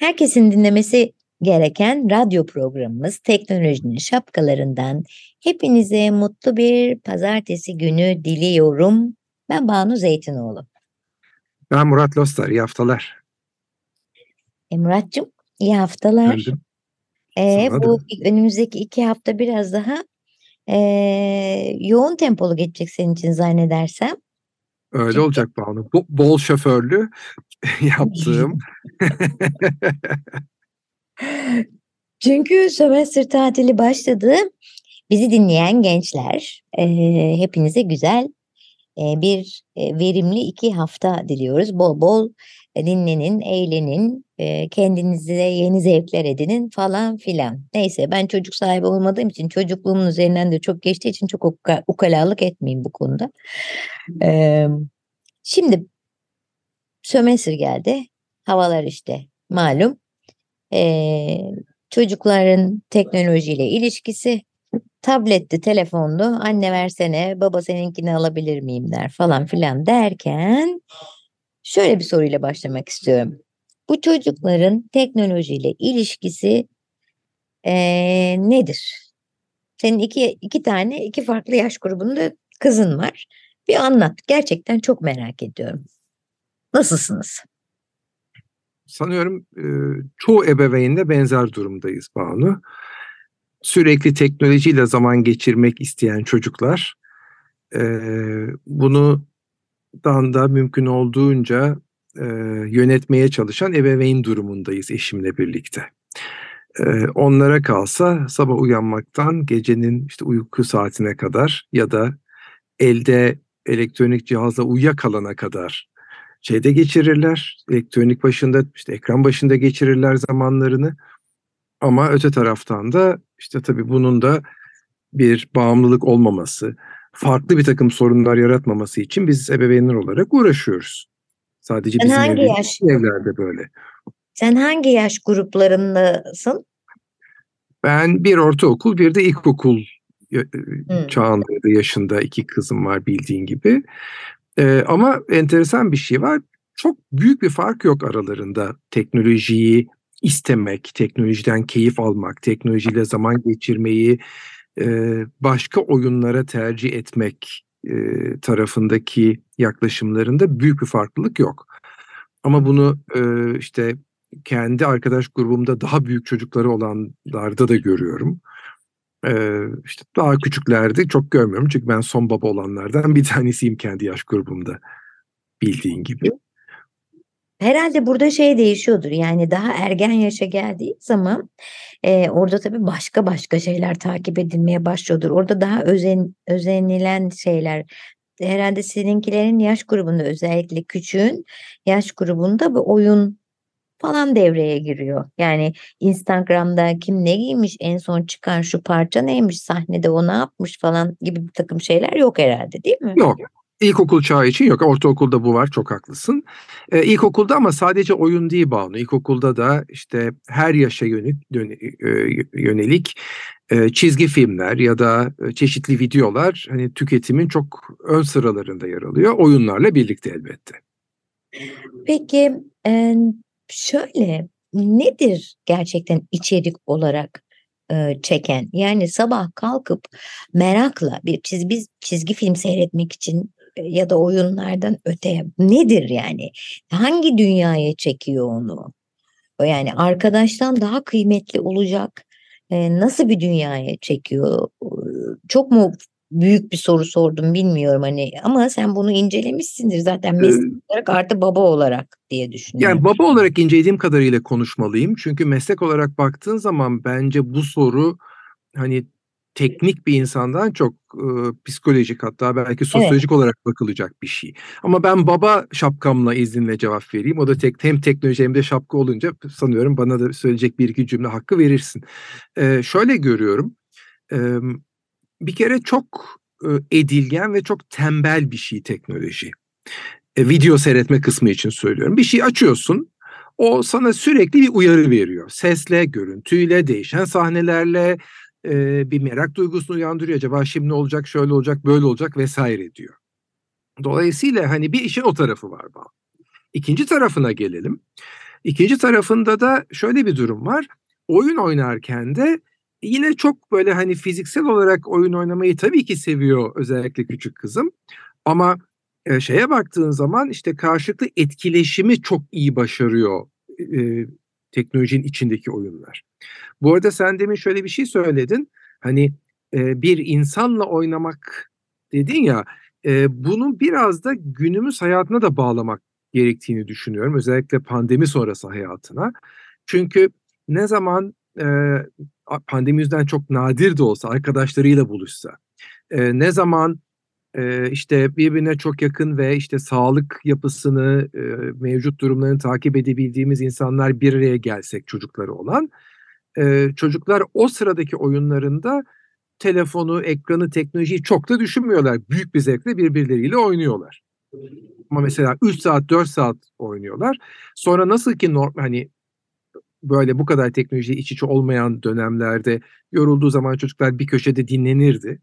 Herkesin dinlemesi gereken radyo programımız Teknolojinin Şapkalarından hepinize mutlu bir pazartesi günü diliyorum. Ben Banu Zeytinoğlu. Ben Murat Lostar, iyi haftalar. E Murat'cığım iyi haftalar. E, bu önümüzdeki iki hafta biraz daha e, yoğun tempolu geçecek senin için zannedersem. Öyle Çünkü... olacak Banu. Bo bol şoförlü yaptığım. Çünkü sömestr tatili başladı. Bizi dinleyen gençler e, hepinize güzel e, bir e, verimli iki hafta diliyoruz. Bol bol dinlenin, eğlenin, e, kendinize yeni zevkler edinin falan filan. Neyse ben çocuk sahibi olmadığım için çocukluğumun üzerinden de çok geçtiği için çok uka, ukalalık etmeyeyim bu konuda. E, şimdi sömestr geldi. Havalar işte malum. Ee, çocukların teknolojiyle ilişkisi tabletti, telefondu. Anne versene, baba seninkini alabilir miyim der falan filan derken şöyle bir soruyla başlamak istiyorum. Bu çocukların teknolojiyle ilişkisi ee, nedir? Senin iki, iki tane, iki farklı yaş grubunda kızın var. Bir anlat. Gerçekten çok merak ediyorum. Nasılsınız? sanıyorum çoğu ebeveynle benzer durumdayız Banu. Sürekli teknolojiyle zaman geçirmek isteyen çocuklar bunu da mümkün olduğunca yönetmeye çalışan ebeveyn durumundayız eşimle birlikte. Onlara kalsa sabah uyanmaktan gecenin işte uyku saatine kadar ya da elde elektronik cihazla uyuyakalana kadar şeyde geçirirler. Elektronik başında işte ekran başında geçirirler zamanlarını. Ama öte taraftan da işte tabii bunun da bir bağımlılık olmaması, farklı bir takım sorunlar yaratmaması için biz ebeveynler olarak uğraşıyoruz. Sadece Sen bizim hangi yaş? evlerde böyle. Sen hangi yaş gruplarındasın? Ben bir ortaokul, bir de ilkokul hmm. çağında yaşında iki kızım var bildiğin gibi. Ee, ama enteresan bir şey var. Çok büyük bir fark yok aralarında teknolojiyi istemek, teknolojiden keyif almak, teknolojiyle zaman geçirmeyi, e, başka oyunlara tercih etmek e, tarafındaki yaklaşımlarında büyük bir farklılık yok. Ama bunu e, işte kendi arkadaş grubumda daha büyük çocukları olanlarda da görüyorum. Ee, işte daha küçüklerde çok görmüyorum çünkü ben son baba olanlardan bir tanesiyim kendi yaş grubumda bildiğin gibi. Herhalde burada şey değişiyordur yani daha ergen yaşa geldiği zaman e, orada tabii başka başka şeyler takip edilmeye başlıyordur. Orada daha özen, özenilen şeyler herhalde seninkilerin yaş grubunda özellikle küçüğün yaş grubunda bir oyun falan devreye giriyor. Yani Instagram'da kim ne giymiş en son çıkan şu parça neymiş sahnede o ne yapmış falan gibi bir takım şeyler yok herhalde değil mi? Yok. İlkokul çağı için yok. Ortaokulda bu var çok haklısın. Ee, ilkokulda ama sadece oyun değil Banu. İlkokulda da işte her yaşa yönelik, yönelik e, çizgi filmler ya da e, çeşitli videolar hani tüketimin çok ön sıralarında yer alıyor. Oyunlarla birlikte elbette. Peki e, şöyle nedir gerçekten içerik olarak e, çeken? Yani sabah kalkıp merakla bir çizgi, çizgi film seyretmek için e, ya da oyunlardan öteye nedir yani? Hangi dünyaya çekiyor onu? Yani arkadaştan daha kıymetli olacak e, nasıl bir dünyaya çekiyor? Çok mu büyük bir soru sordum bilmiyorum hani ama sen bunu incelemişsindir zaten meslek olarak artı baba olarak diye düşünüyorum. Yani baba olarak incelediğim kadarıyla konuşmalıyım. Çünkü meslek olarak baktığın zaman bence bu soru hani teknik bir insandan çok e, psikolojik hatta belki sosyolojik evet. olarak bakılacak bir şey. Ama ben baba şapkamla izninle cevap vereyim. O da tek hem teknoloji hem de şapka olunca sanıyorum bana da söyleyecek bir iki cümle hakkı verirsin. E, şöyle görüyorum. E, bir kere çok e, edilgen ve çok tembel bir şey teknoloji. E, video seyretme kısmı için söylüyorum. Bir şey açıyorsun. O sana sürekli bir uyarı veriyor. Sesle, görüntüyle, değişen sahnelerle, e, bir merak duygusunu uyandırıyor. Acaba şimdi ne olacak, şöyle olacak, böyle olacak vesaire diyor. Dolayısıyla hani bir işin o tarafı var. İkinci tarafına gelelim. İkinci tarafında da şöyle bir durum var. Oyun oynarken de yine çok böyle hani fiziksel olarak oyun oynamayı tabii ki seviyor özellikle küçük kızım. Ama e, şeye baktığın zaman işte karşılıklı etkileşimi çok iyi başarıyor e, teknolojinin içindeki oyunlar. Bu arada sen demin şöyle bir şey söyledin. Hani e, bir insanla oynamak dedin ya e, bunu biraz da günümüz hayatına da bağlamak gerektiğini düşünüyorum. Özellikle pandemi sonrası hayatına. Çünkü ne zaman e, pandemi yüzden çok nadir de olsa arkadaşlarıyla buluşsa, e, ne zaman e, işte birbirine çok yakın ve işte sağlık yapısını, e, mevcut durumlarını takip edebildiğimiz insanlar bir araya gelsek çocukları olan, e, çocuklar o sıradaki oyunlarında telefonu, ekranı, teknolojiyi çok da düşünmüyorlar. Büyük bir zevkle birbirleriyle oynuyorlar. Ama mesela 3 saat, 4 saat oynuyorlar. Sonra nasıl ki normal hani böyle bu kadar teknoloji iç içe olmayan dönemlerde yorulduğu zaman çocuklar bir köşede dinlenirdi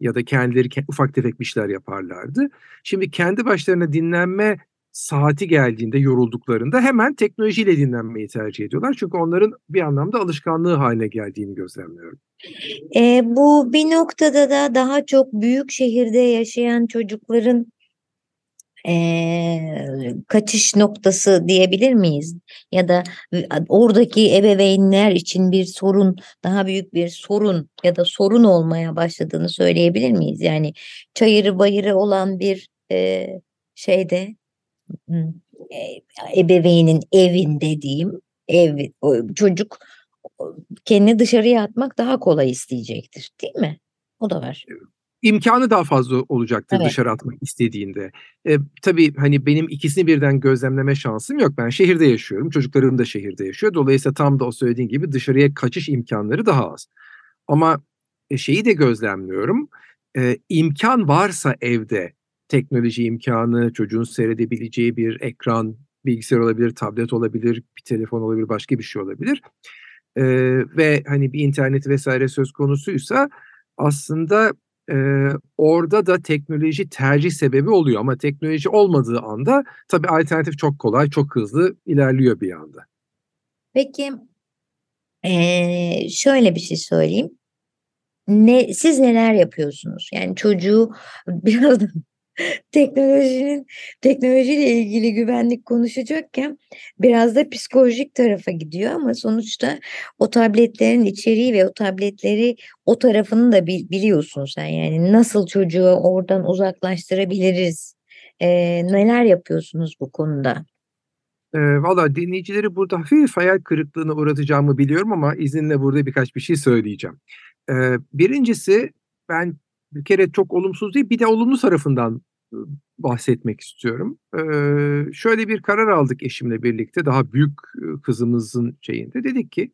ya da kendileri ufak tefek bir şeyler yaparlardı. Şimdi kendi başlarına dinlenme saati geldiğinde yorulduklarında hemen teknolojiyle dinlenmeyi tercih ediyorlar. Çünkü onların bir anlamda alışkanlığı haline geldiğini gözlemliyorum. E, bu bir noktada da daha çok büyük şehirde yaşayan çocukların e, kaçış noktası diyebilir miyiz? Ya da oradaki ebeveynler için bir sorun, daha büyük bir sorun ya da sorun olmaya başladığını söyleyebilir miyiz? Yani çayırı bayırı olan bir e, şeyde e, ebeveynin evinde diyeyim, ev çocuk kendini dışarıya atmak daha kolay isteyecektir, değil mi? O da var imkanı daha fazla olacaktır evet. dışarı atmak istediğinde. E, tabii hani benim ikisini birden gözlemleme şansım yok. Ben şehirde yaşıyorum. Çocuklarım da şehirde yaşıyor. Dolayısıyla tam da o söylediğin gibi dışarıya kaçış imkanları daha az. Ama e, şeyi de gözlemliyorum. E, imkan varsa evde teknoloji imkanı, çocuğun seyredebileceği bir ekran, bilgisayar olabilir, tablet olabilir, bir telefon olabilir, başka bir şey olabilir. E, ve hani bir internet vesaire söz konusuysa aslında e, orada da teknoloji tercih sebebi oluyor ama teknoloji olmadığı anda tabii alternatif çok kolay, çok hızlı ilerliyor bir anda. Peki ee, şöyle bir şey söyleyeyim. Ne, siz neler yapıyorsunuz? Yani çocuğu biraz teknolojinin teknolojiyle ilgili güvenlik konuşacakken biraz da psikolojik tarafa gidiyor ama sonuçta o tabletlerin içeriği ve o tabletleri o tarafını da biliyorsun sen yani nasıl çocuğu oradan uzaklaştırabiliriz ee, neler yapıyorsunuz bu konuda? E, Valla dinleyicileri burada hafif hayal kırıklığına uğratacağımı biliyorum ama izninle burada birkaç bir şey söyleyeceğim. E, birincisi ben bir kere çok olumsuz değil bir de olumlu tarafından bahsetmek istiyorum. Şöyle bir karar aldık eşimle birlikte daha büyük kızımızın şeyinde. Dedik ki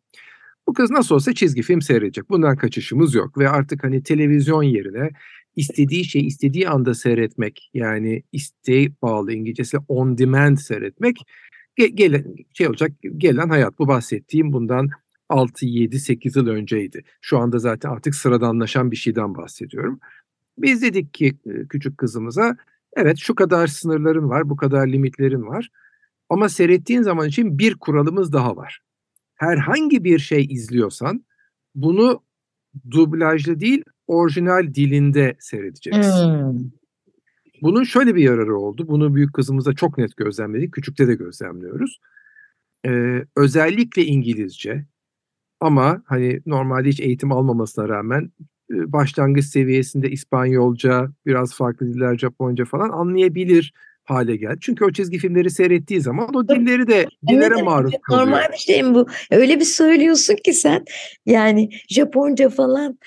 bu kız nasıl olsa çizgi film seyredecek. Bundan kaçışımız yok ve artık hani televizyon yerine istediği şey istediği anda seyretmek yani isteğe bağlı İngilizcesi on demand seyretmek gelen şey olacak gelen hayat bu bahsettiğim bundan 6 7 8 yıl önceydi. Şu anda zaten artık sıradanlaşan bir şeyden bahsediyorum. Biz dedik ki küçük kızımıza evet şu kadar sınırların var, bu kadar limitlerin var. Ama seyrettiğin zaman için bir kuralımız daha var. Herhangi bir şey izliyorsan bunu dublajlı değil orijinal dilinde seyredeceksin. Hmm. Bunun şöyle bir yararı oldu. Bunu büyük kızımızda çok net gözlemledik. Küçükte de gözlemliyoruz. Ee, özellikle İngilizce ama hani normalde hiç eğitim almamasına rağmen e, başlangıç seviyesinde İspanyolca, biraz farklı diller Japonca falan anlayabilir hale geldi. Çünkü o çizgi filmleri seyrettiği zaman o dilleri de dillere Evet, maruz kalıyor. Normal bir şey mi bu? Öyle bir söylüyorsun ki sen yani Japonca falan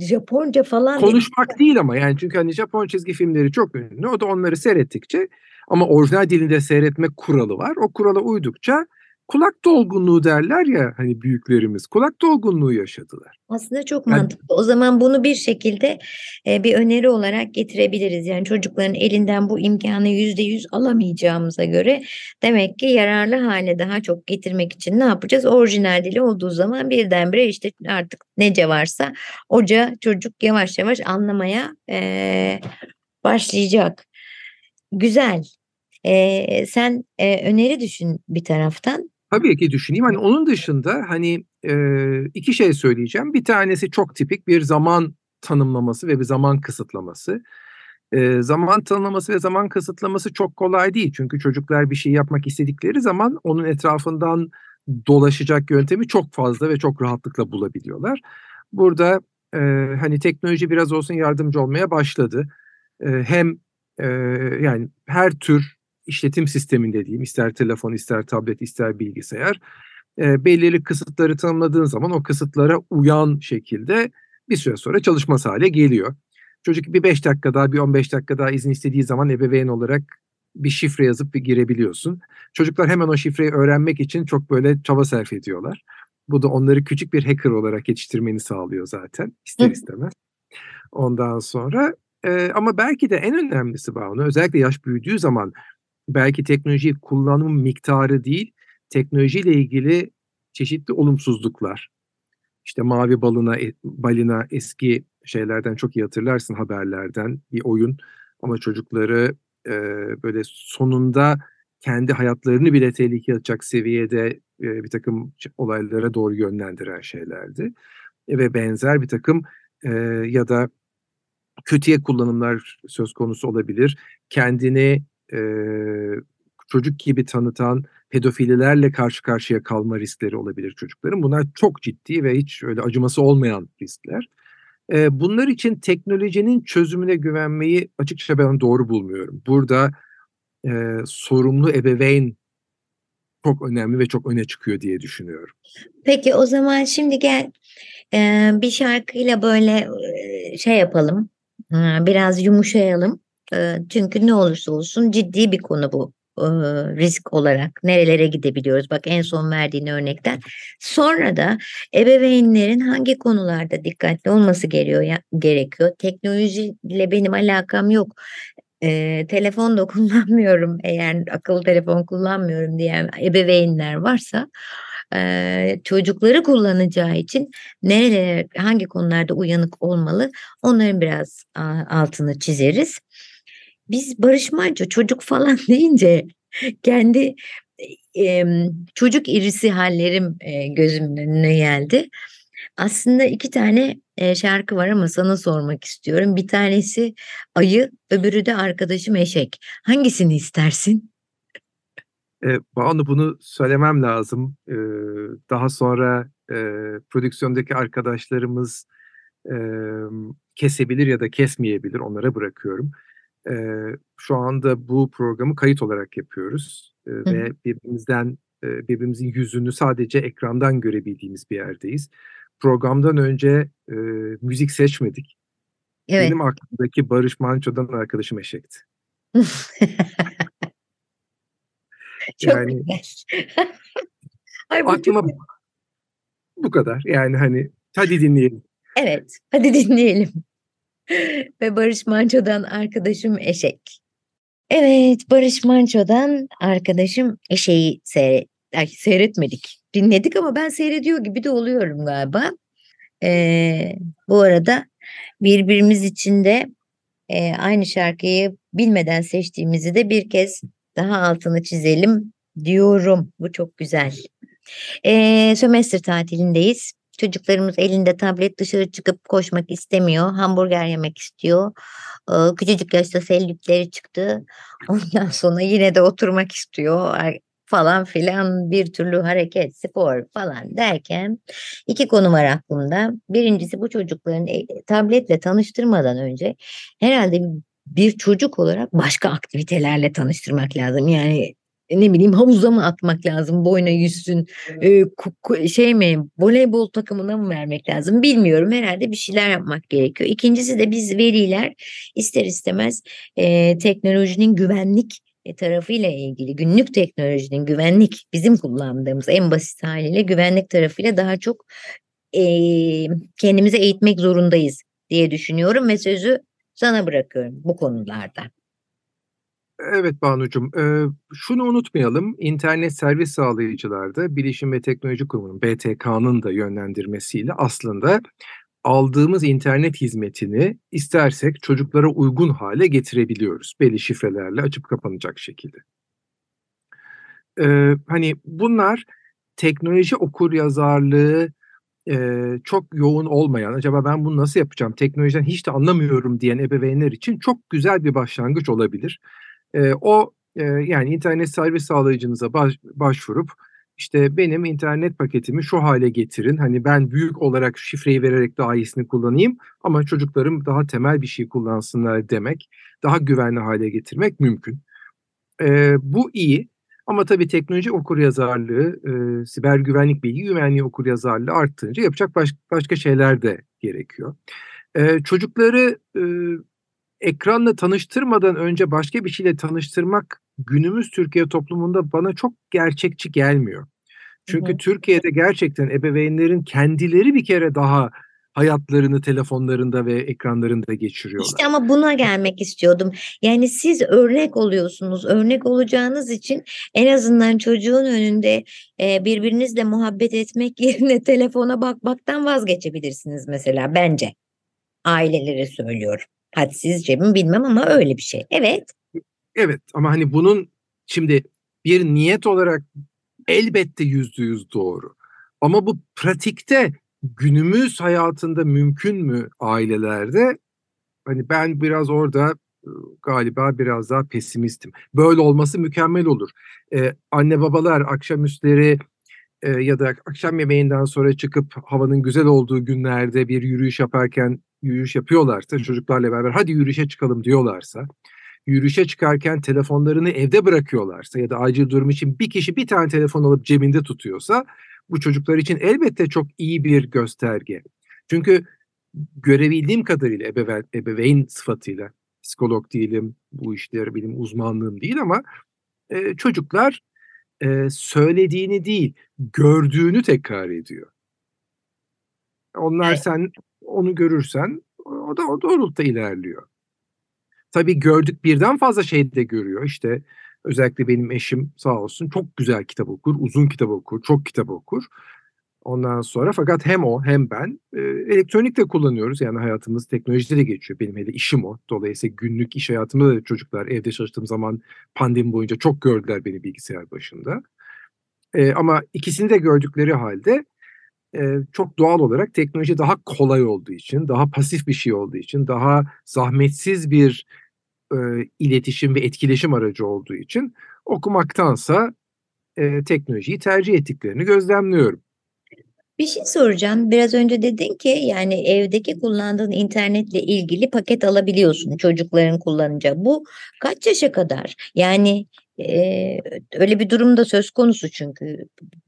Japonca falan Konuşmak değil ama yani çünkü hani Japon çizgi filmleri çok ünlü. O da onları seyrettikçe ama orijinal dilinde seyretmek kuralı var. O kurala uydukça kulak dolgunluğu derler ya hani büyüklerimiz. Kulak dolgunluğu yaşadılar. Aslında çok Yani- mantıklı. O zaman bunu bir şekilde e, bir öneri olarak getirebiliriz. Yani çocukların elinden bu imkanı yüzde yüz alamayacağımıza göre demek ki yararlı hale daha çok getirmek için ne yapacağız? Orijinal dili olduğu zaman birdenbire işte artık nece varsa oca çocuk yavaş yavaş anlamaya e, başlayacak. Güzel. E, sen e, öneri düşün bir taraftan. Tabii ki düşüneyim. Hani onun dışında hani e, iki şey söyleyeceğim. Bir tanesi çok tipik bir zaman tanımlaması ve bir zaman kısıtlaması. E, zaman tanımlaması ve zaman kısıtlaması çok kolay değil. Çünkü çocuklar bir şey yapmak istedikleri zaman onun etrafından dolaşacak yöntemi çok fazla ve çok rahatlıkla bulabiliyorlar. Burada e, hani teknoloji biraz olsun yardımcı olmaya başladı. E, hem e, yani her tür işletim sisteminde diyeyim ister telefon ister tablet ister bilgisayar e, belirli kısıtları tanımladığın zaman o kısıtlara uyan şekilde bir süre sonra çalışmaz hale geliyor. Çocuk bir 5 dakika daha bir 15 dakika daha izin istediği zaman ebeveyn olarak bir şifre yazıp bir girebiliyorsun. Çocuklar hemen o şifreyi öğrenmek için çok böyle çaba sarf ediyorlar. Bu da onları küçük bir hacker olarak yetiştirmeni sağlıyor zaten ister istemez. Ondan sonra e, ama belki de en önemlisi Banu özellikle yaş büyüdüğü zaman belki teknoloji kullanım miktarı değil teknolojiyle ilgili çeşitli olumsuzluklar. İşte mavi balına e- balina eski şeylerden çok iyi hatırlarsın haberlerden bir oyun ama çocukları e, böyle sonunda kendi hayatlarını bile tehlikeye atacak seviyede e, bir takım olaylara doğru yönlendiren şeylerdi. E, ve benzer bir takım e, ya da kötüye kullanımlar söz konusu olabilir. Kendini e, çocuk gibi tanıtan pedofililerle karşı karşıya kalma riskleri olabilir çocukların. Bunlar çok ciddi ve hiç öyle acıması olmayan riskler. E, bunlar için teknolojinin çözümüne güvenmeyi açıkça ben doğru bulmuyorum. Burada e, sorumlu ebeveyn çok önemli ve çok öne çıkıyor diye düşünüyorum. Peki o zaman şimdi gel e, bir şarkıyla böyle e, şey yapalım. e, Biraz yumuşayalım. E, Çünkü ne olursa olsun ciddi bir konu bu e, risk olarak. Nerelere gidebiliyoruz? Bak en son verdiğin örnekten. Sonra da ebeveynlerin hangi konularda dikkatli olması gerekiyor? gerekiyor. Teknolojiyle benim alakam yok. E, telefon da kullanmıyorum eğer akıllı telefon kullanmıyorum diyen ebeveynler varsa eee, çocukları kullanacağı için nerelere hangi konularda uyanık olmalı onların biraz altını çizeriz. Biz Barış Manço çocuk falan deyince kendi em, çocuk irisi hallerim e, gözümün önüne geldi. Aslında iki tane e, şarkı var ama sana sormak istiyorum. Bir tanesi Ayı, öbürü de arkadaşım Eşek. Hangisini istersin? E, Banu bunu söylemem lazım. E, daha sonra e, prodüksiyondaki arkadaşlarımız e, kesebilir ya da kesmeyebilir. Onlara bırakıyorum. E, şu anda bu programı kayıt olarak yapıyoruz. E, hı. ve birbirimizden e, birbirimizin yüzünü sadece ekrandan görebildiğimiz bir yerdeyiz. Programdan önce e, müzik seçmedik. Evet. Benim aklımdaki Barış Manço'dan arkadaşım Eşek'ti. Çok yani- güzel. Ay bu çok Aklıma bu kadar. Yani hani hadi dinleyelim. Evet, hadi dinleyelim. Ve Barış Manço'dan arkadaşım Eşek. Evet, Barış Manço'dan arkadaşım Eşek'i seyret Ay, seyretmedik. Dinledik ama ben seyrediyor gibi de oluyorum galiba. Ee, bu arada birbirimiz için de e, aynı şarkıyı bilmeden seçtiğimizi de bir kez daha altını çizelim diyorum. Bu çok güzel. Ee, sömestr tatilindeyiz. Çocuklarımız elinde tablet dışarı çıkıp koşmak istemiyor. Hamburger yemek istiyor. Ee, küçücük yaşta sellütleri çıktı. Ondan sonra yine de oturmak istiyor. Falan filan bir türlü hareket, spor falan derken iki konu var aklımda. Birincisi bu çocukların e, tabletle tanıştırmadan önce herhalde bir çocuk olarak başka aktivitelerle tanıştırmak lazım. Yani ne bileyim havuza mı atmak lazım boyuna yüzsün e, şey mi voleybol takımına mı vermek lazım bilmiyorum herhalde bir şeyler yapmak gerekiyor. İkincisi de biz veliler ister istemez e, teknolojinin güvenlik e, tarafıyla ilgili günlük teknolojinin güvenlik bizim kullandığımız en basit haliyle güvenlik tarafıyla daha çok e, kendimizi eğitmek zorundayız diye düşünüyorum ve sözü sana bırakıyorum bu konularda. Evet Banucuğum, e, şunu unutmayalım, internet servis sağlayıcılarda Bilişim ve Teknoloji Kurumu'nun BTK'nın da yönlendirmesiyle aslında aldığımız internet hizmetini istersek çocuklara uygun hale getirebiliyoruz. Belli şifrelerle açıp kapanacak şekilde. Ee, hani bunlar teknoloji okur yazarlığı e, çok yoğun olmayan, acaba ben bunu nasıl yapacağım, teknolojiden hiç de anlamıyorum diyen ebeveynler için çok güzel bir başlangıç olabilir. E, o e, yani internet servis sağlayıcınıza baş, başvurup işte benim internet paketimi şu hale getirin. Hani ben büyük olarak şifreyi vererek daha iyisini kullanayım ama çocuklarım daha temel bir şey kullansınlar demek, daha güvenli hale getirmek mümkün. E, bu iyi ama tabii teknoloji okuryazarlığı, e, siber güvenlik bilgi güvenliği okuryazarlığı arttığınca yapacak baş, başka şeyler de gerekiyor. E, çocukları e, ekranla tanıştırmadan önce başka bir şeyle tanıştırmak günümüz Türkiye toplumunda bana çok gerçekçi gelmiyor. Çünkü hı hı. Türkiye'de gerçekten ebeveynlerin kendileri bir kere daha hayatlarını telefonlarında ve ekranlarında geçiriyorlar. İşte ama buna gelmek istiyordum. Yani siz örnek oluyorsunuz. Örnek olacağınız için en azından çocuğun önünde e, birbirinizle muhabbet etmek yerine telefona bakmaktan vazgeçebilirsiniz mesela bence. Ailelere söylüyorum. Hadsizce mi bilmem ama öyle bir şey. Evet. Evet ama hani bunun şimdi bir niyet olarak elbette yüzde yüz doğru. Ama bu pratikte günümüz hayatında mümkün mü ailelerde? Hani ben biraz orada galiba biraz daha pesimistim. Böyle olması mükemmel olur. Ee, anne babalar akşamüstleri e, ya da akşam yemeğinden sonra çıkıp havanın güzel olduğu günlerde bir yürüyüş yaparken yürüyüş yapıyorlarsa çocuklarla beraber hadi yürüyüşe çıkalım diyorlarsa yürüyüşe çıkarken telefonlarını evde bırakıyorlarsa ya da acil durum için bir kişi bir tane telefon alıp cebinde tutuyorsa bu çocuklar için elbette çok iyi bir gösterge. Çünkü görebildiğim kadarıyla ebeveyn, ebeveyn sıfatıyla psikolog değilim, bu işler benim uzmanlığım değil ama e, çocuklar e, söylediğini değil, gördüğünü tekrar ediyor. Onlar sen onu görürsen o da o doğrultuda ilerliyor. Tabii gördük birden fazla şey de görüyor. İşte özellikle benim eşim sağ olsun çok güzel kitap okur, uzun kitap okur, çok kitap okur. Ondan sonra fakat hem o hem ben e, elektronik de kullanıyoruz. Yani hayatımız teknolojide de geçiyor. Benim hele işim o. Dolayısıyla günlük iş hayatımda da çocuklar evde çalıştığım zaman pandemi boyunca çok gördüler beni bilgisayar başında. E, ama ikisini de gördükleri halde e, çok doğal olarak teknoloji daha kolay olduğu için, daha pasif bir şey olduğu için, daha zahmetsiz bir e, iletişim ve etkileşim aracı olduğu için okumaktansa e, teknolojiyi tercih ettiklerini gözlemliyorum. Bir şey soracağım. Biraz önce dedin ki yani evdeki kullandığın internetle ilgili paket alabiliyorsun çocukların kullanacağı. Bu kaç yaşa kadar? Yani ee, öyle bir durum da söz konusu çünkü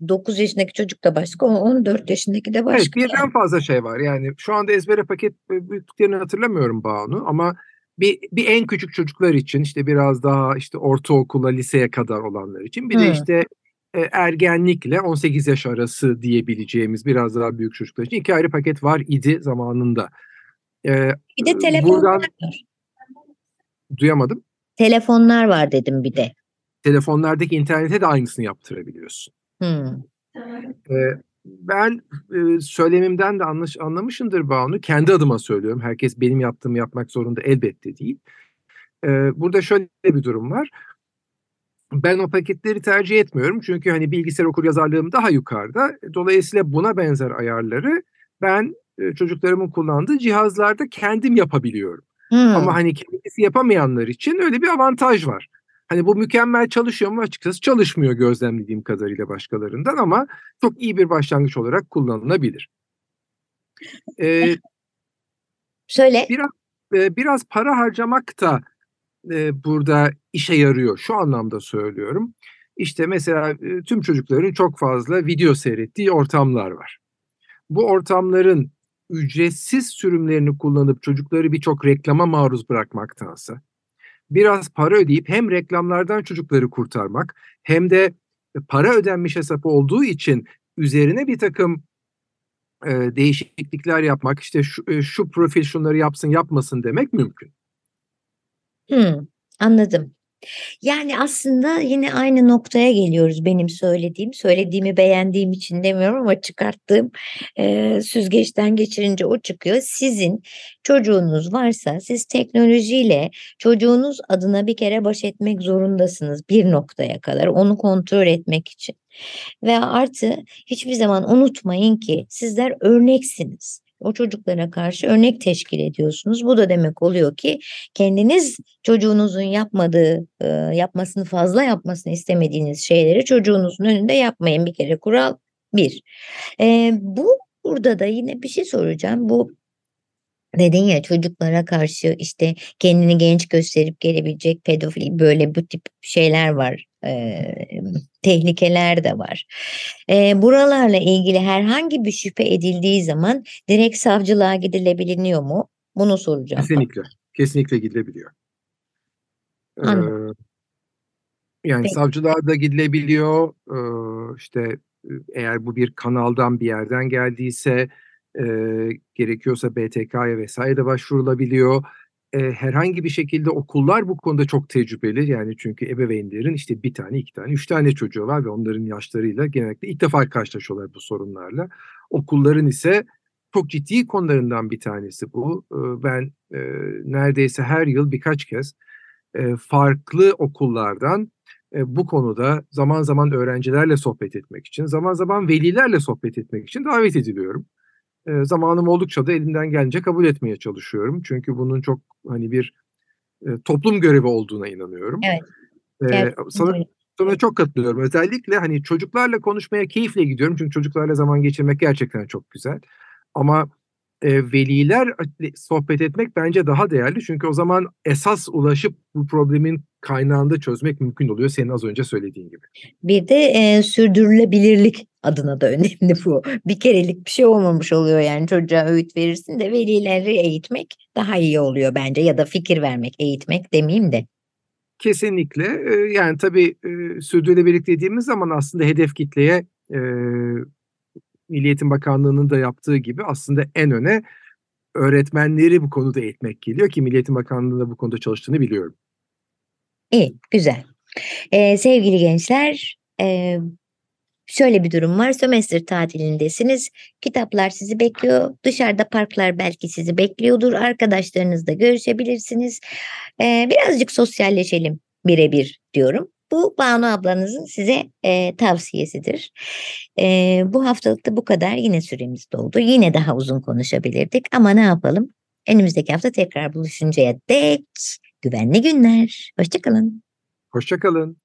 9 yaşındaki çocuk da başka 14 yaşındaki de başka. Evet birden fazla şey var yani şu anda ezbere paket büyüklüklerini hatırlamıyorum Banu ama bir, bir en küçük çocuklar için işte biraz daha işte ortaokula liseye kadar olanlar için bir Hı. de işte e, ergenlikle 18 yaş arası diyebileceğimiz biraz daha büyük çocuklar için iki ayrı paket var idi zamanında. Ee, bir de telefonlar buradan, var. Duyamadım. Telefonlar var dedim bir de telefonlardaki internete de aynısını yaptırabiliyorsun. Hmm. Ee, ben e, söylemimden de anlaş, anlamışındır Banu. Kendi adıma söylüyorum. Herkes benim yaptığımı yapmak zorunda elbette değil. Ee, burada şöyle bir durum var. Ben o paketleri tercih etmiyorum. Çünkü hani bilgisayar okur yazarlığım daha yukarıda. Dolayısıyla buna benzer ayarları ben e, çocuklarımın kullandığı cihazlarda kendim yapabiliyorum. Hmm. Ama hani kendisi yapamayanlar için öyle bir avantaj var. Hani bu mükemmel çalışıyor mu açıkçası çalışmıyor gözlemlediğim kadarıyla başkalarından ama çok iyi bir başlangıç olarak kullanılabilir. Ee, Söyle. Biraz biraz para harcamak da e, burada işe yarıyor. Şu anlamda söylüyorum. İşte mesela e, tüm çocukların çok fazla video seyrettiği ortamlar var. Bu ortamların ücretsiz sürümlerini kullanıp çocukları birçok reklama maruz bırakmaktansa biraz para ödeyip hem reklamlardan çocukları kurtarmak hem de para ödenmiş hesap olduğu için üzerine bir takım e, değişiklikler yapmak işte şu, e, şu profil şunları yapsın yapmasın demek mümkün. Hmm, anladım. Yani aslında yine aynı noktaya geliyoruz benim söylediğim. Söylediğimi beğendiğim için demiyorum ama çıkarttığım e, süzgeçten geçirince o çıkıyor. Sizin çocuğunuz varsa siz teknolojiyle çocuğunuz adına bir kere baş etmek zorundasınız bir noktaya kadar onu kontrol etmek için. Ve artı hiçbir zaman unutmayın ki sizler örneksiniz o çocuklara karşı örnek teşkil ediyorsunuz. Bu da demek oluyor ki kendiniz çocuğunuzun yapmadığı, e, yapmasını fazla yapmasını istemediğiniz şeyleri çocuğunuzun önünde yapmayın. Bir kere kural bir. E, bu burada da yine bir şey soracağım. Bu dedin ya çocuklara karşı işte kendini genç gösterip gelebilecek pedofili böyle bu tip şeyler var. E, tehlikeler de var. E, buralarla ilgili herhangi bir şüphe edildiği zaman direkt savcılığa gidilebiliyor mu? Bunu soracağım. Kesinlikle. Kesinlikle gidilebiliyor. Ee, yani Peki. savcılığa da gidilebiliyor. Ee, işte eğer bu bir kanaldan bir yerden geldiyse e, gerekiyorsa BTK'ya vesaire de başvurulabiliyor e, herhangi bir şekilde okullar bu konuda çok tecrübeli. Yani çünkü ebeveynlerin işte bir tane, iki tane, üç tane çocuğu var ve onların yaşlarıyla genellikle ilk defa karşılaşıyorlar bu sorunlarla. Okulların ise çok ciddi konularından bir tanesi bu. Ben e, neredeyse her yıl birkaç kez e, farklı okullardan e, bu konuda zaman zaman öğrencilerle sohbet etmek için, zaman zaman velilerle sohbet etmek için davet ediliyorum e, zamanım oldukça da elimden gelince kabul etmeye çalışıyorum. Çünkü bunun çok hani bir e, toplum görevi olduğuna inanıyorum. Evet. E, sana, sana çok katılıyorum. Özellikle hani çocuklarla konuşmaya keyifle gidiyorum. Çünkü çocuklarla zaman geçirmek gerçekten çok güzel. Ama e, veliler sohbet etmek bence daha değerli. Çünkü o zaman esas ulaşıp bu problemin kaynağında çözmek mümkün oluyor senin az önce söylediğin gibi. Bir de e, sürdürülebilirlik adına da önemli bu. Bir kerelik bir şey olmamış oluyor yani çocuğa öğüt verirsin de velileri eğitmek daha iyi oluyor bence ya da fikir vermek, eğitmek demeyeyim de. Kesinlikle. Yani tabii sürdürülebilirlik dediğimiz zaman aslında hedef kitleye Milli Eğitim Bakanlığı'nın da yaptığı gibi aslında en öne öğretmenleri bu konuda eğitmek geliyor ki Milli Eğitim Bakanlığı'nda bu konuda çalıştığını biliyorum. İyi, güzel. Ee, sevgili gençler, e, şöyle bir durum var. Sömestr tatilindesiniz. Kitaplar sizi bekliyor. Dışarıda parklar belki sizi bekliyordur. Arkadaşlarınızla görüşebilirsiniz. Ee, birazcık sosyalleşelim birebir diyorum. Bu Banu ablanızın size e, tavsiyesidir. E, bu haftalık da bu kadar. Yine süremiz doldu. Yine daha uzun konuşabilirdik ama ne yapalım? Önümüzdeki hafta tekrar buluşuncaya dek güvenli günler. Hoşçakalın. Hoşçakalın.